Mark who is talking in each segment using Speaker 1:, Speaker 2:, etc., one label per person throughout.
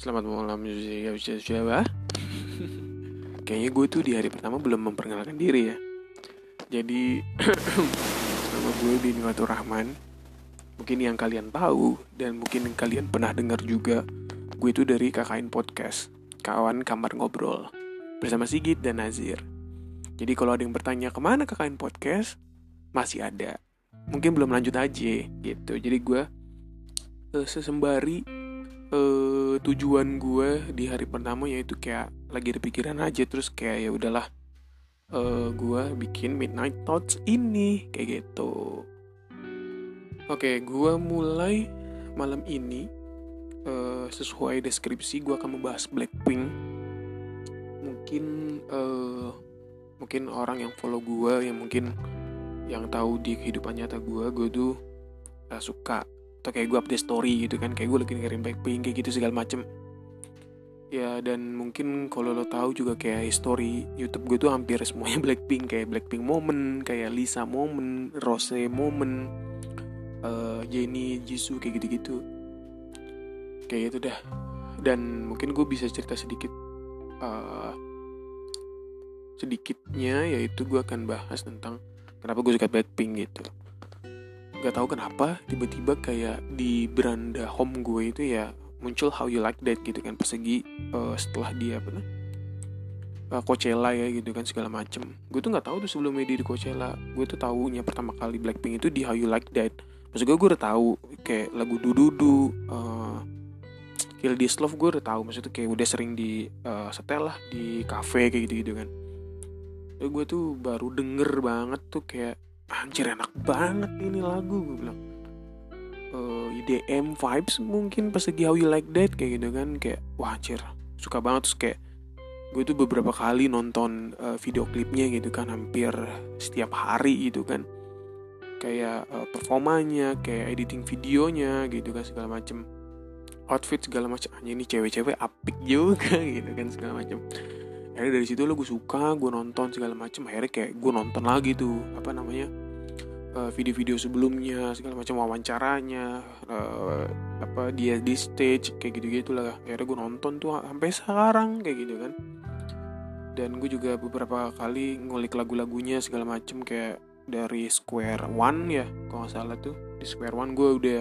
Speaker 1: Selamat malam siapa? Kayaknya gue tuh di hari pertama belum memperkenalkan diri ya. Jadi nama gue Bini Watur Rahman. Mungkin yang kalian tahu dan mungkin kalian pernah dengar juga. Gue itu dari KKN Podcast, kawan kamar ngobrol bersama Sigit dan Nazir. Jadi kalau ada yang bertanya ke mana KKN Podcast, masih ada. Mungkin belum lanjut aja gitu. Jadi gue uh, sesembari uh, tujuan gue di hari pertama yaitu kayak lagi ada pikiran aja terus kayak ya udahlah uh, gue bikin midnight thoughts ini kayak gitu. Oke okay, gue mulai malam ini uh, sesuai deskripsi gue akan membahas Blackpink. Mungkin uh, mungkin orang yang follow gue yang mungkin yang tahu di kehidupan nyata gue gue tuh uh, suka atau kayak gue update story gitu kan kayak gue lagi dengerin Blackpink kayak gitu segala macem. Ya dan mungkin kalau lo tahu juga kayak history YouTube gue tuh hampir semuanya Blackpink kayak Blackpink moment kayak Lisa moment Rose moment uh, Jennie Jisoo kayak gitu-gitu. Kayak itu dah. Dan mungkin gue bisa cerita sedikit uh, sedikitnya yaitu gue akan bahas tentang kenapa gue suka Blackpink gitu gak tahu kenapa tiba-tiba kayak di beranda home gue itu ya muncul How You Like That gitu kan persegi uh, setelah dia apa uh, Coachella ya gitu kan segala macem. Gue tuh nggak tahu tuh sebelumnya dia di Coachella. Gue tuh tahunya pertama kali Blackpink itu di How You Like That. Maksud gue gue udah tahu kayak lagu Dududu uh, Kill This Love gue udah tahu. Maksudnya kayak udah sering di uh, setel lah di cafe kayak gitu gitu kan gue tuh baru denger banget tuh kayak anjir enak banget ini lagu gue bilang. Uh, eh, IDM vibes mungkin pas lagi How You Like That kayak gitu kan kayak wah anjir suka banget. Terus kayak gue tuh beberapa kali nonton uh, video klipnya gitu kan hampir setiap hari gitu kan. Kayak uh, performanya kayak editing videonya gitu kan segala macem. Outfit segala macam ini cewek-cewek apik juga gitu kan segala macem akhirnya dari situ lo gue suka gue nonton segala macem. Akhirnya kayak gue nonton lagi tuh apa namanya eh, video-video sebelumnya segala macam wawancaranya uh, apa dia di stage kayak gitu gitu lah. Akhirnya gue nonton tuh sampai sekarang kayak gitu kan. Dan gue juga beberapa kali ngulik lagu-lagunya segala macem kayak dari Square One ya kalau nggak salah tuh. Di Square One gue udah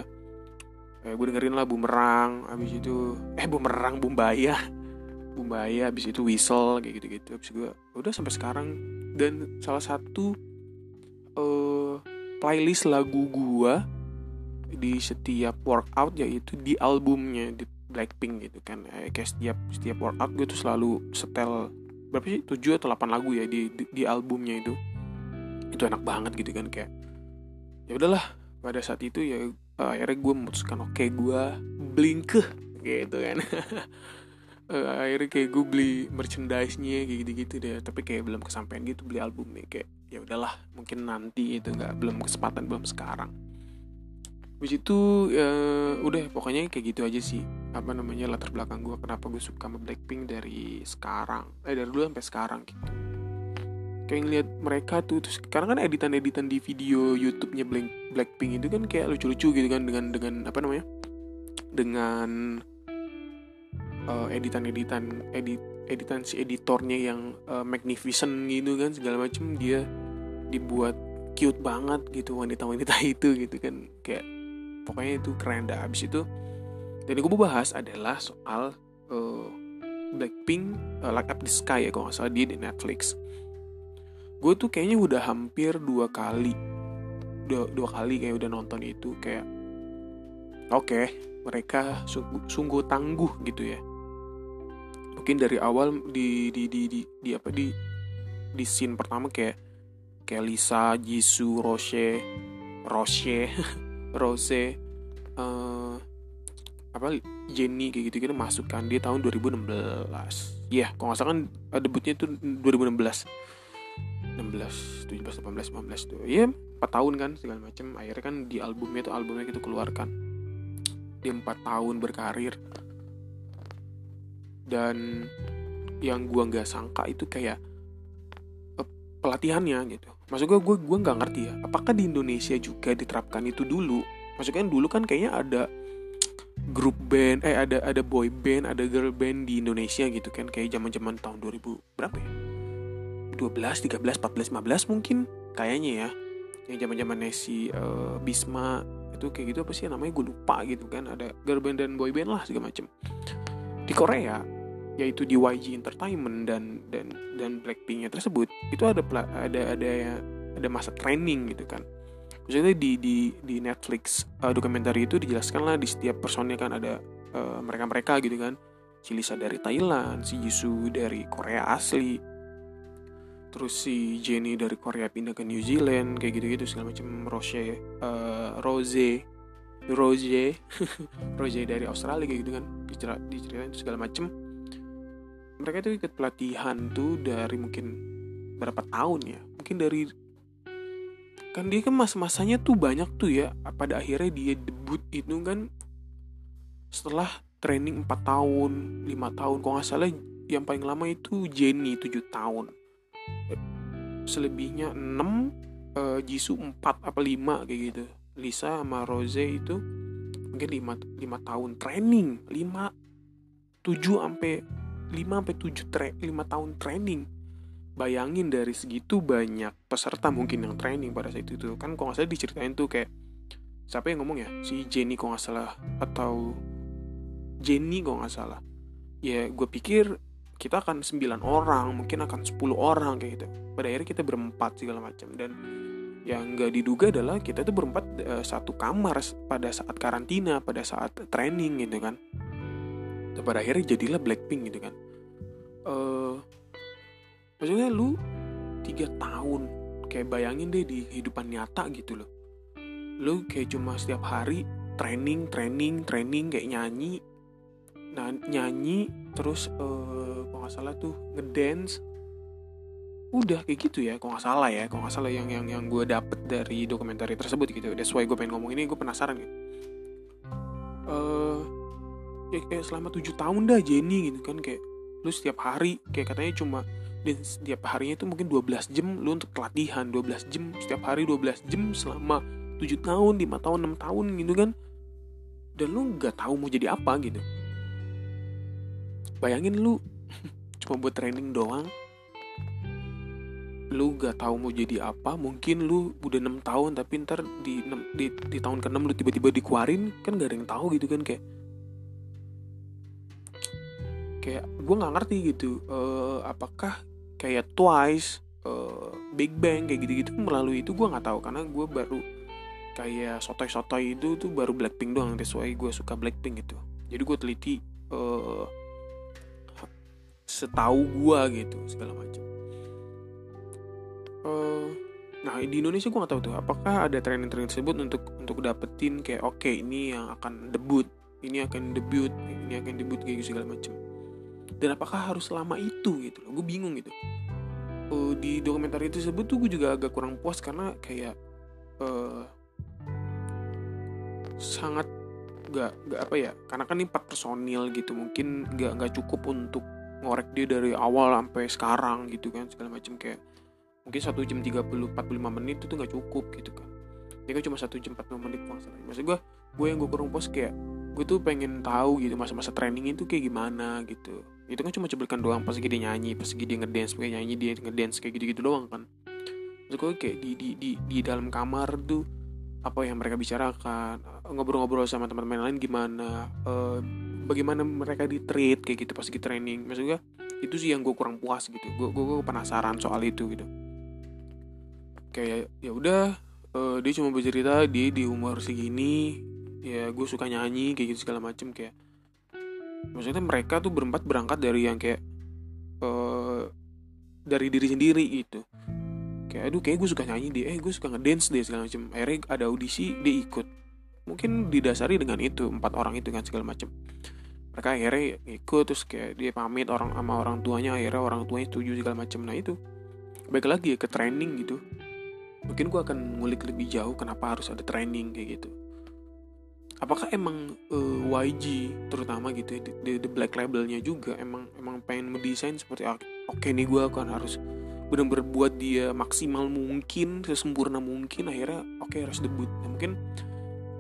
Speaker 1: eh, gue dengerin lah bumerang abis itu eh bumerang bumbaya Bumbaya habis itu Whistle kayak gitu-gitu. Habis gue udah sampai sekarang. Dan salah satu uh, playlist lagu gue di setiap workout yaitu di albumnya di Blackpink gitu kan. Eh, kayak setiap setiap workout gue tuh selalu setel berapa sih tujuh atau delapan lagu ya di, di di albumnya itu. Itu enak banget gitu kan kayak ya udahlah. Pada saat itu ya uh, akhirnya gue memutuskan oke okay, gue blink gitu kan uh, akhirnya kayak gue beli merchandise-nya kayak gitu-gitu deh. Tapi kayak belum kesampaian gitu beli albumnya. Kayak ya udahlah mungkin nanti itu nggak belum kesempatan belum sekarang. Habis itu ya udah pokoknya kayak gitu aja sih. Apa namanya latar belakang gue kenapa gue suka sama Blackpink dari sekarang. Eh dari dulu sampai sekarang gitu. Kayak ngeliat mereka tuh terus sekarang kan editan-editan di video YouTube-nya Black Blackpink itu kan kayak lucu-lucu gitu kan dengan dengan apa namanya dengan uh, editan-editan edit editan si editornya yang uh, magnificent gitu kan segala macem dia dibuat cute banget gitu wanita-wanita itu gitu kan. Kayak pokoknya itu keren. Dah abis itu dan yang gue bahas adalah soal uh, Blackpink uh, Light Up the Sky ya kalau nggak salah dia di Netflix. Gue tuh kayaknya udah hampir dua kali dua, dua kali kayak udah nonton itu kayak oke okay, mereka sungguh, sungguh tangguh gitu ya mungkin dari awal di di di di, di apa di di scene pertama kayak kayak Lisa, Jisoo, Roche, Roche, Rose, uh, apa Jenny kayak gitu gitu masuk kan dia tahun 2016 Iya, yeah, kalau nggak salah kan eh, debutnya itu 2016 16, 17, 18, 19 tuh. Iya, yeah, 4 tahun kan segala macam akhirnya kan di albumnya itu albumnya kita keluarkan. Dia 4 tahun berkarir dan yang gua nggak sangka itu kayak uh, pelatihannya gitu. Maksud gue gue gue nggak ngerti ya apakah di Indonesia juga diterapkan itu dulu? Maksudnya dulu kan kayaknya ada grup band eh ada ada boy band ada girl band di Indonesia gitu kan kayak zaman zaman tahun 2000 berapa ya? 12 13 14 15 mungkin kayaknya ya. Yang zaman zaman si uh, Bisma itu kayak gitu apa sih namanya gue lupa gitu kan. Ada girl band dan boy band lah segala macem. Di Korea yaitu di YG Entertainment dan dan dan Blackpinknya tersebut itu ada ada ada ada masa training gitu kan. Maksudnya di di di Netflix uh, dokumenter itu dijelaskan lah di setiap personnya kan ada uh, mereka-mereka gitu kan. Si Lisa dari Thailand si Jisoo dari Korea asli terus si Jenny dari Korea pindah ke New Zealand kayak gitu-gitu segala macam Rose uh, Rose Rose Rose dari Australia gitu kan diceritain segala macem mereka itu ikut pelatihan tuh dari mungkin berapa tahun ya. Mungkin dari kan dia kan mas-masanya tuh banyak tuh ya. Pada akhirnya dia debut itu kan setelah training 4 tahun 5 tahun. Kalau nggak salah yang paling lama itu Jenny 7 tahun. Selebihnya 6 uh, eh, Jisoo 4 apa 5 kayak gitu. Lisa sama Rose itu mungkin 5, 5 tahun training. 5 7 sampai 5 sampai 7 tra 5 tahun training. Bayangin dari segitu banyak peserta mungkin yang training pada saat itu. Kan kalau nggak salah diceritain tuh kayak siapa yang ngomong ya? Si Jenny kalau nggak salah atau Jenny kalau nggak salah. Ya gue pikir kita akan 9 orang mungkin akan 10 orang kayak gitu. Pada akhirnya kita berempat segala macam. Dan yang nggak diduga adalah kita tuh berempat uh, satu kamar pada saat karantina pada saat training gitu kan pada akhirnya jadilah Blackpink gitu kan. Uh, maksudnya lu tiga tahun kayak bayangin deh di kehidupan nyata gitu loh. Lu kayak cuma setiap hari training training training kayak nyanyi nah nyanyi terus uh, kalau nggak salah tuh ngedance. Udah kayak gitu ya kalau nggak salah ya kalau nggak salah yang yang yang gue dapet dari dokumenter tersebut gitu. That's why gue pengen ngomong ini gue penasaran gitu ya kayak selama tujuh tahun dah Jenny gitu kan. Kayak lu setiap hari kayak katanya cuma dan setiap harinya itu mungkin 12 jam lu untuk latihan 12 jam setiap hari 12 jam selama 7 tahun 5 tahun 6 tahun gitu kan. Dan lu nggak tahu mau jadi apa gitu. Bayangin lu cuma buat training doang. Lu gak tahu mau jadi apa mungkin lu udah enam tahun tapi ntar di, di, di tahun ke-6 lu tiba-tiba dikeluarin kan gak ada yang tahu gitu kan. Kayak kayak gue nggak ngerti gitu uh, apakah kayak Twice, uh, Big Bang kayak gitu-gitu melalui itu gue nggak tahu. Karena gue baru kayak sotoy-sotoy itu tuh baru Blackpink doang. That's why gue suka Blackpink gitu. Jadi gue teliti uh, setahu gue gitu segala macam. Nah di Indonesia gue nggak tahu tuh apakah ada training-training tersebut untuk untuk dapetin kayak oke okay, ini yang akan debut ini akan debut ini akan debut kayak gitu segala macam dan apakah harus lama itu gitu loh? Gue bingung gitu. Uh, di dokumenter itu tersebut tuh gue juga agak kurang puas karena kayak uh, sangat gak, gak apa ya karena kan ini empat personil gitu mungkin gak gak cukup untuk ngorek dia dari awal sampai sekarang gitu kan segala macam kayak mungkin satu jam 30 45 menit itu tuh gak cukup gitu kan. Ini kan cuma satu jam 45 menit maksudnya maksud gue gue yang gue kurang puas kayak gue tuh pengen tahu gitu masa-masa training itu kayak gimana gitu itu kan cuma cuplikan doang pas lagi nyanyi pas lagi dia ngedance kayak nyanyi dia ngedance kayak gitu-gitu doang kan. Terus gue kayak di di di di dalam kamar tuh apa yang mereka bicarakan ngobrol-ngobrol sama teman-teman lain gimana uh, bagaimana mereka di treat kayak gitu pas lagi training. Maksud gue itu sih yang gue kurang puas gitu. Gue gue, gue penasaran soal itu gitu. Kayak ya udah uh, dia cuma bercerita dia di umur segini ya gue suka nyanyi kayak gitu segala macem kayak maksudnya mereka tuh berempat berangkat dari yang kayak uh, dari diri sendiri gitu. Kayak aduh kayak gue suka nyanyi deh. Eh gue suka ngedance deh segala macam akhirnya ada audisi dia ikut. Mungkin didasari dengan itu empat orang itu kan segala macam mereka akhirnya ikut terus kayak dia pamit orang sama orang tuanya. Akhirnya orang tuanya setuju segala macam nah itu baik lagi ya ke training gitu. Mungkin gue akan ngulik lebih jauh kenapa harus ada training kayak gitu apakah emang uh, eh, YG terutama gitu ya, di, the black labelnya juga emang emang pengen mendesain seperti oke okay, nih gue akan harus benar-benar buat dia maksimal mungkin sesempurna mungkin akhirnya oke okay, harus debut. Nah, mungkin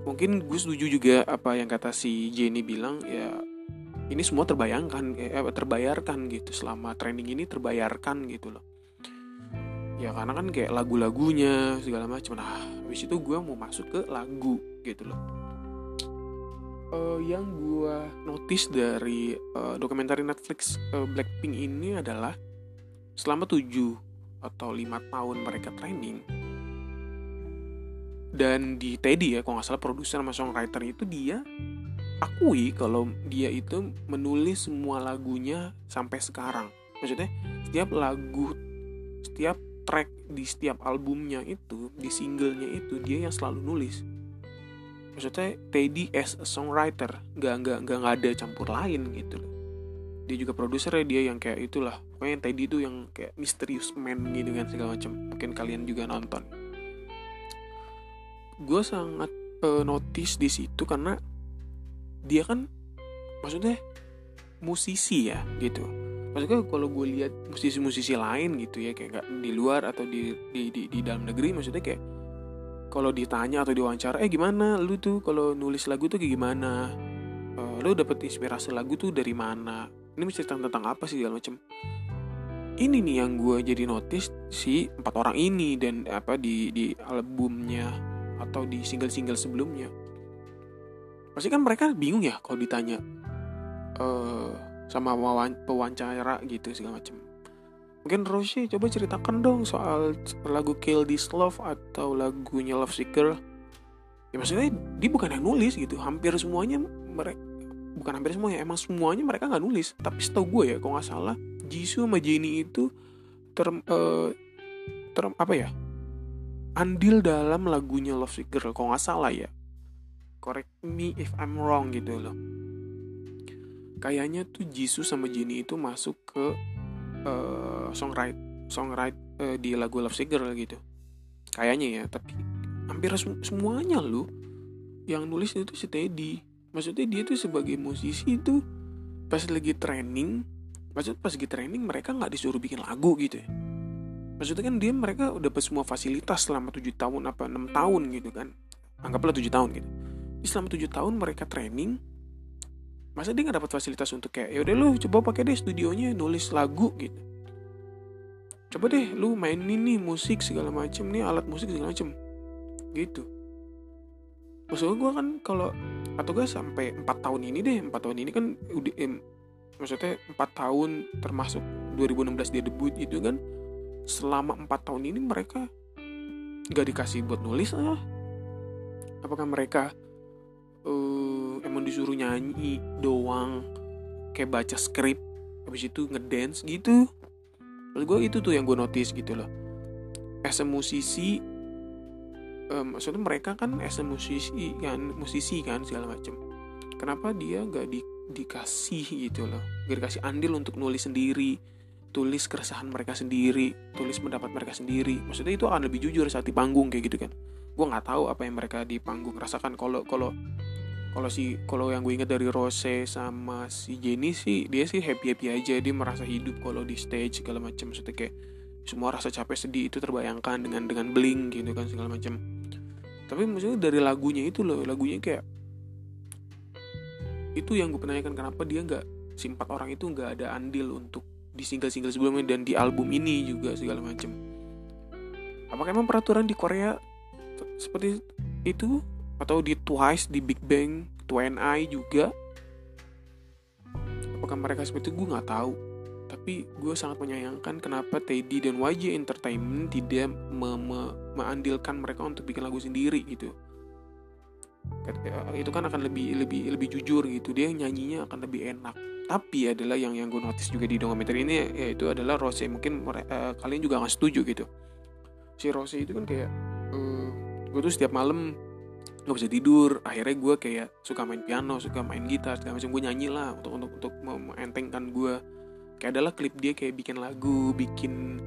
Speaker 1: mungkin gue setuju juga apa yang kata si Jenny bilang ya ini semua terbayangkan eh, terbayarkan gitu selama training ini terbayarkan gitu loh. Ya karena kan kayak lagu-lagunya segala macam. Nah habis itu gue mau masuk ke lagu gitu loh uh, yang gue notice dari uh, dokumenter Netflix uh, Blackpink ini adalah selama 7 atau lima tahun mereka training dan di Teddy ya kalau nggak salah produser sama songwriter itu dia akui kalau dia itu menulis semua lagunya sampai sekarang. Maksudnya setiap lagu setiap track di setiap albumnya itu di singlenya itu dia yang selalu nulis maksudnya Teddy as a songwriter. Nggak nggak nggak nggak ada campur lain gitu loh. Dia juga produser ya dia yang kayak itulah. Pokoknya Teddy itu yang kayak misterius man gitu kan segala macam. Mungkin kalian juga nonton. Gue sangat uh, notice di situ karena dia kan maksudnya musisi ya gitu. Maksudnya kalau gue lihat musisi-musisi lain gitu ya kayak gak di luar atau di di di, di dalam negeri maksudnya kayak kalau ditanya atau diwawancara eh gimana? Lu tuh kalau nulis lagu tuh kayak gimana? Uh, lu dapet inspirasi lagu tuh dari mana? Ini cerita tentang apa sih segala macam ini nih yang gue jadi notice si empat orang ini dan apa di di albumnya atau di single-single sebelumnya. Pasti kan mereka bingung ya kalau ditanya uh, sama pewawancara gitu segala macam mungkin Roshi coba ceritakan dong soal lagu Kill This Love atau lagunya Love Seeker. Ya maksudnya dia bukan yang nulis gitu. Hampir semuanya mereka bukan hampir semuanya emang semuanya mereka nggak nulis. Tapi setahu gue ya kalau nggak salah Jisoo sama Jennie itu ter, uh, ter apa ya andil dalam lagunya Love Seeker kalau nggak salah ya. Correct me if I'm wrong gitu loh. Kayaknya tuh Jisoo sama Jennie itu masuk ke uh, songwrite songwrite uh, di lagu Love Singer gitu. Kayaknya ya tapi hampir semuanya lu yang nulis itu si Teddy. Maksudnya dia tuh sebagai musisi itu pas lagi training maksud pas lagi training mereka nggak disuruh bikin lagu gitu ya. Maksudnya kan dia mereka udah dapat semua fasilitas selama tujuh tahun apa enam tahun gitu kan. Anggaplah tujuh tahun gitu. Jadi selama tujuh tahun mereka training masa dia nggak dapat fasilitas untuk kayak ya udah lu coba pakai deh studionya nulis lagu gitu. Coba deh lu mainin nih musik segala macem nih alat musik segala macem gitu. Maksud gue kan kalau atau gue sampai empat tahun ini deh empat tahun ini kan udah eh, maksudnya empat tahun termasuk 2016 dia debut itu kan selama empat tahun ini mereka nggak dikasih buat nulis ah apakah mereka uh, emang disuruh nyanyi doang kayak baca skrip habis itu ngedance gitu. Lalu gue itu tuh yang gue notice gitu loh. As a musisi um, maksudnya mereka kan as a musisi kan musisi kan segala macem. Kenapa dia gak di, dikasih gitu loh? Gak dikasih andil untuk nulis sendiri tulis keresahan mereka sendiri tulis pendapat mereka sendiri. Maksudnya itu akan lebih jujur saat di panggung kayak gitu kan. Gue nggak tahu apa yang mereka di panggung rasakan. Kalau kalau kalau si kalau yang gue inget dari Rose sama si Jenny sih dia sih happy happy aja. Dia merasa hidup kalau di stage segala macam maksudnya kayak semua rasa capek sedih itu terbayangkan dengan dengan bling gitu kan segala macam tapi maksudnya dari lagunya itu loh lagunya kayak itu yang gue penanyakan kenapa dia nggak si empat orang itu nggak ada andil untuk di single-single sebelumnya dan di album ini juga segala macam apakah emang peraturan di Korea seperti itu atau di Twice di Big Bang 2NI juga. Apakah mereka seperti itu gue nggak tahu. Tapi gue sangat menyayangkan kenapa Teddy dan YG Entertainment tidak me me meandilkan mereka untuk bikin lagu sendiri gitu. Itu kan akan lebih lebih lebih jujur gitu. Dia nyanyinya akan lebih enak. Tapi adalah yang yang gue notice juga di dokumenter ini yaitu adalah Rose mungkin uh, kalian juga nggak setuju gitu. Si Rose itu kan kayak uh, eh, gue tuh setiap malam nggak bisa tidur. Akhirnya gue kayak suka main piano suka main gitar segala macam. Gue nyanyi lah untuk untuk untuk mentengkan gue kayak adalah klip dia kayak bikin lagu bikin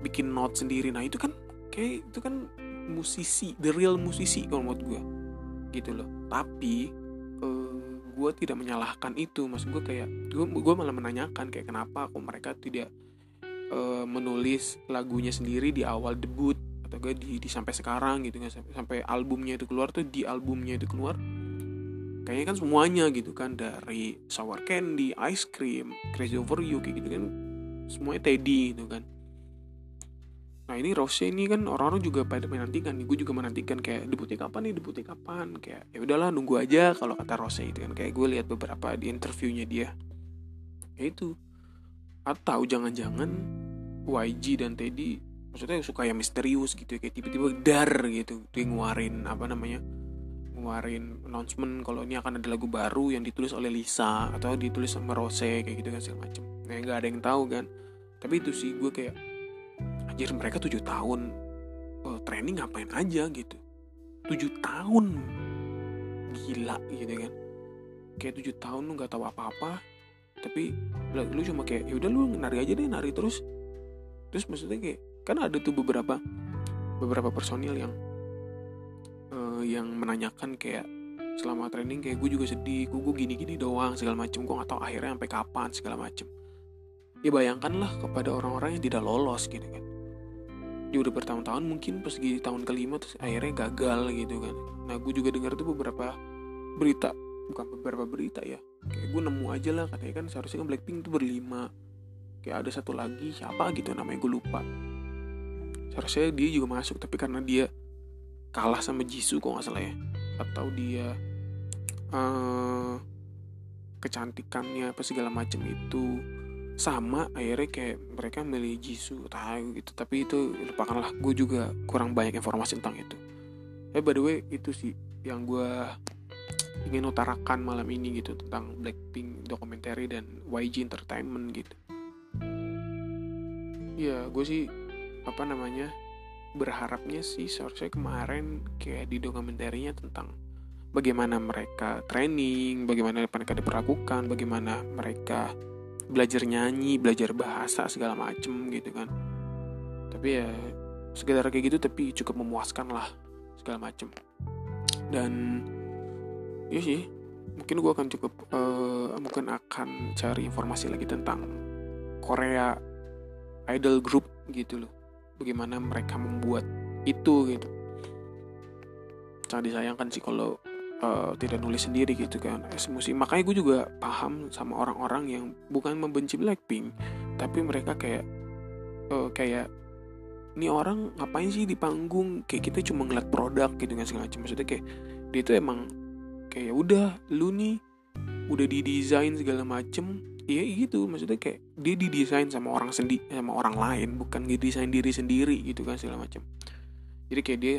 Speaker 1: bikin note sendiri. Nah itu kan kayak itu kan musisi the real musisi kalau menurut gue gitu loh. Tapi eh, gue tidak menyalahkan itu. Maksud gue kayak gue gue malah menanyakan kayak kenapa kok mereka tidak uh, menulis lagunya sendiri di awal debut atau gak di, di sampai sekarang gitu kan sampai, sampai albumnya itu keluar tuh di albumnya itu keluar kayaknya kan semuanya gitu kan dari sour candy ice cream crazy over you kayak gitu kan semuanya Teddy gitu kan. Nah ini Rose ini kan orang-orang juga pada menantikan gue juga menantikan kayak debutnya kapan nih? Debutnya kapan? Kayak ya udahlah nunggu aja kalau kata Rose itu kan. Kayak gue lihat beberapa di interviewnya dia. Ya itu. Atau jangan-jangan YG dan Teddy maksudnya suka yang misterius gitu kayak tiba-tiba dar gitu dia ngeluarin apa namanya ngeluarin announcement kalau ini akan ada lagu baru yang ditulis oleh Lisa atau ditulis sama Rose kayak gitu kan segala macem. Nah nggak ada yang tahu kan. Tapi itu sih gue kayak anjir mereka tujuh tahun oh, training ngapain aja gitu. Tujuh tahun! Gila gitu kan. Kayak tujuh tahun lu nggak tahu apa-apa tapi lu cuma kayak ya udah lu nari aja deh nari terus terus maksudnya kayak kan ada tuh beberapa beberapa personil yang uh, yang menanyakan kayak selama training kayak gue juga sedih gue, gue gini gini doang segala macem gue nggak tahu akhirnya sampai kapan segala macem. Ya bayangkanlah kepada orang-orang yang tidak lolos gitu kan. Dia udah bertahun-tahun mungkin pas di tahun kelima terus akhirnya gagal gitu kan. Nah gue juga dengar tuh beberapa berita bukan beberapa berita ya kayak gue nemu aja lah katanya kan seharusnya kan Blackpink tuh berlima kayak ada satu lagi siapa gitu namanya gue lupa. Seharusnya dia juga masuk tapi karena dia kalah sama Jisoo kok nggak salah ya? Atau dia uh, kecantikannya apa segala macam itu sama akhirnya kayak mereka milih Jisoo tahu gitu. Tapi itu lupakanlah gue juga kurang banyak informasi tentang itu. Eh by the way itu sih yang gue ingin utarakan malam ini gitu tentang Blackpink dokumenter dan YG Entertainment gitu ya gue sih apa namanya berharapnya sih seharusnya kemarin kayak di dokumenterinya tentang bagaimana mereka training bagaimana mereka diperlakukan bagaimana mereka belajar nyanyi belajar bahasa segala macem gitu kan. Tapi ya sekedar kayak gitu tapi cukup memuaskan lah segala macem. Dan ya sih mungkin gue akan cukup uh, mungkin akan cari informasi lagi tentang Korea idol group gitu loh. Bagaimana mereka membuat itu gitu. Sangat disayangkan sih kalau uh, tidak nulis sendiri gitu kan. Emosi makanya gue juga paham sama orang-orang yang bukan membenci Blackpink tapi mereka kayak uh, kayak ini orang ngapain sih di panggung? Kayak kita cuma ngeliat produk gitu kan segala macam. Maksudnya kayak dia itu emang kayak ya udah lu nih udah didesain segala macem iya gitu. Maksudnya kayak dia didesain sama orang sendiri sama orang lain bukan didesain diri sendiri gitu kan segala macam. Jadi kayak dia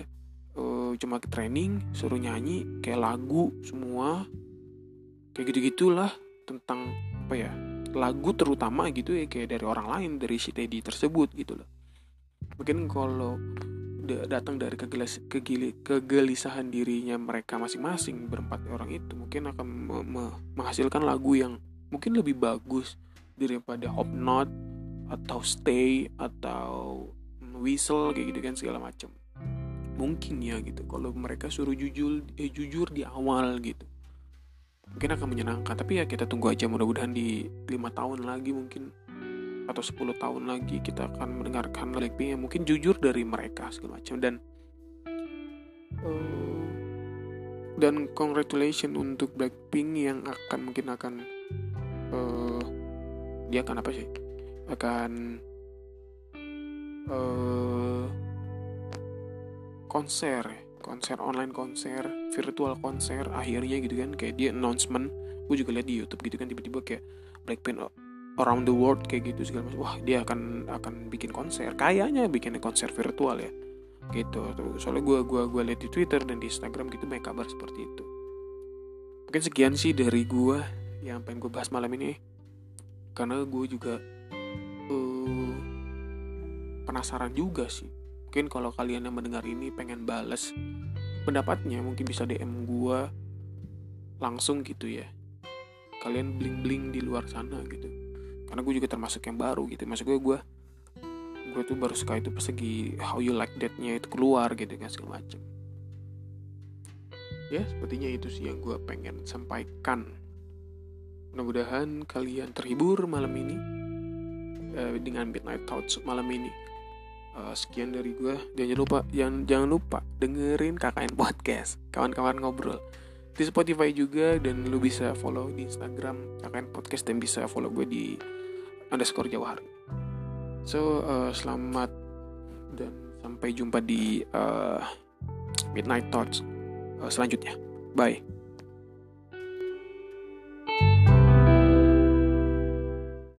Speaker 1: uh, cuma ke training suruh nyanyi kayak lagu semua kayak gitu gitulah tentang apa ya lagu terutama gitu ya kayak dari orang lain dari si Teddy tersebut gitu loh. Mungkin kalau datang dari kegelis, kegili, kegelisahan dirinya mereka masing-masing berempat orang itu mungkin akan me me menghasilkan lagu yang mungkin lebih bagus daripada Hope Not atau Stay atau Whistle kayak gitu kan segala macam mungkin ya gitu. Kalau mereka suruh jujur eh, jujur di awal gitu. Mungkin akan menyenangkan. Tapi ya kita tunggu aja. Mudah-mudahan di lima tahun lagi mungkin atau 10 tahun lagi kita akan mendengarkan Blackpink yang mungkin jujur dari mereka segala macam dan uh, dan congratulation untuk Blackpink yang akan mungkin akan uh, dia akan apa sih? Akan uh, konser konser online konser virtual konser akhirnya gitu kan. Kayak dia announcement gue juga lihat di YouTube gitu kan tiba-tiba kayak Blackpink around the world kayak gitu segala macam. Wah dia akan akan bikin konser. Kayaknya bikin konser virtual ya. Gitu soalnya gue gua gua lihat di Twitter dan di Instagram gitu banyak kabar seperti itu. Mungkin sekian sih dari gue yang pengen gue bahas malam ini. Karena gue juga uh, penasaran juga sih. Mungkin kalau kalian yang mendengar ini pengen bales pendapatnya mungkin bisa DM gue langsung gitu ya. Kalian bling bling di luar sana gitu. Karena gue juga termasuk yang baru gitu. Maksud gue gue gue tuh baru suka itu persegi how you like that nya itu keluar gitu kan segala macam ya sepertinya itu sih yang gue pengen sampaikan mudah-mudahan kalian terhibur malam ini uh, dengan midnight thoughts malam ini. Uh, sekian dari gue jangan lupa jangan jangan lupa dengerin KKN podcast. Kawan-kawan ngobrol di Spotify juga dan lu bisa follow di Instagram KKN podcast dan bisa follow gue di underscore jawahar. So uh, selamat dan sampai jumpa di uh, midnight thoughts uh, selanjutnya. Bye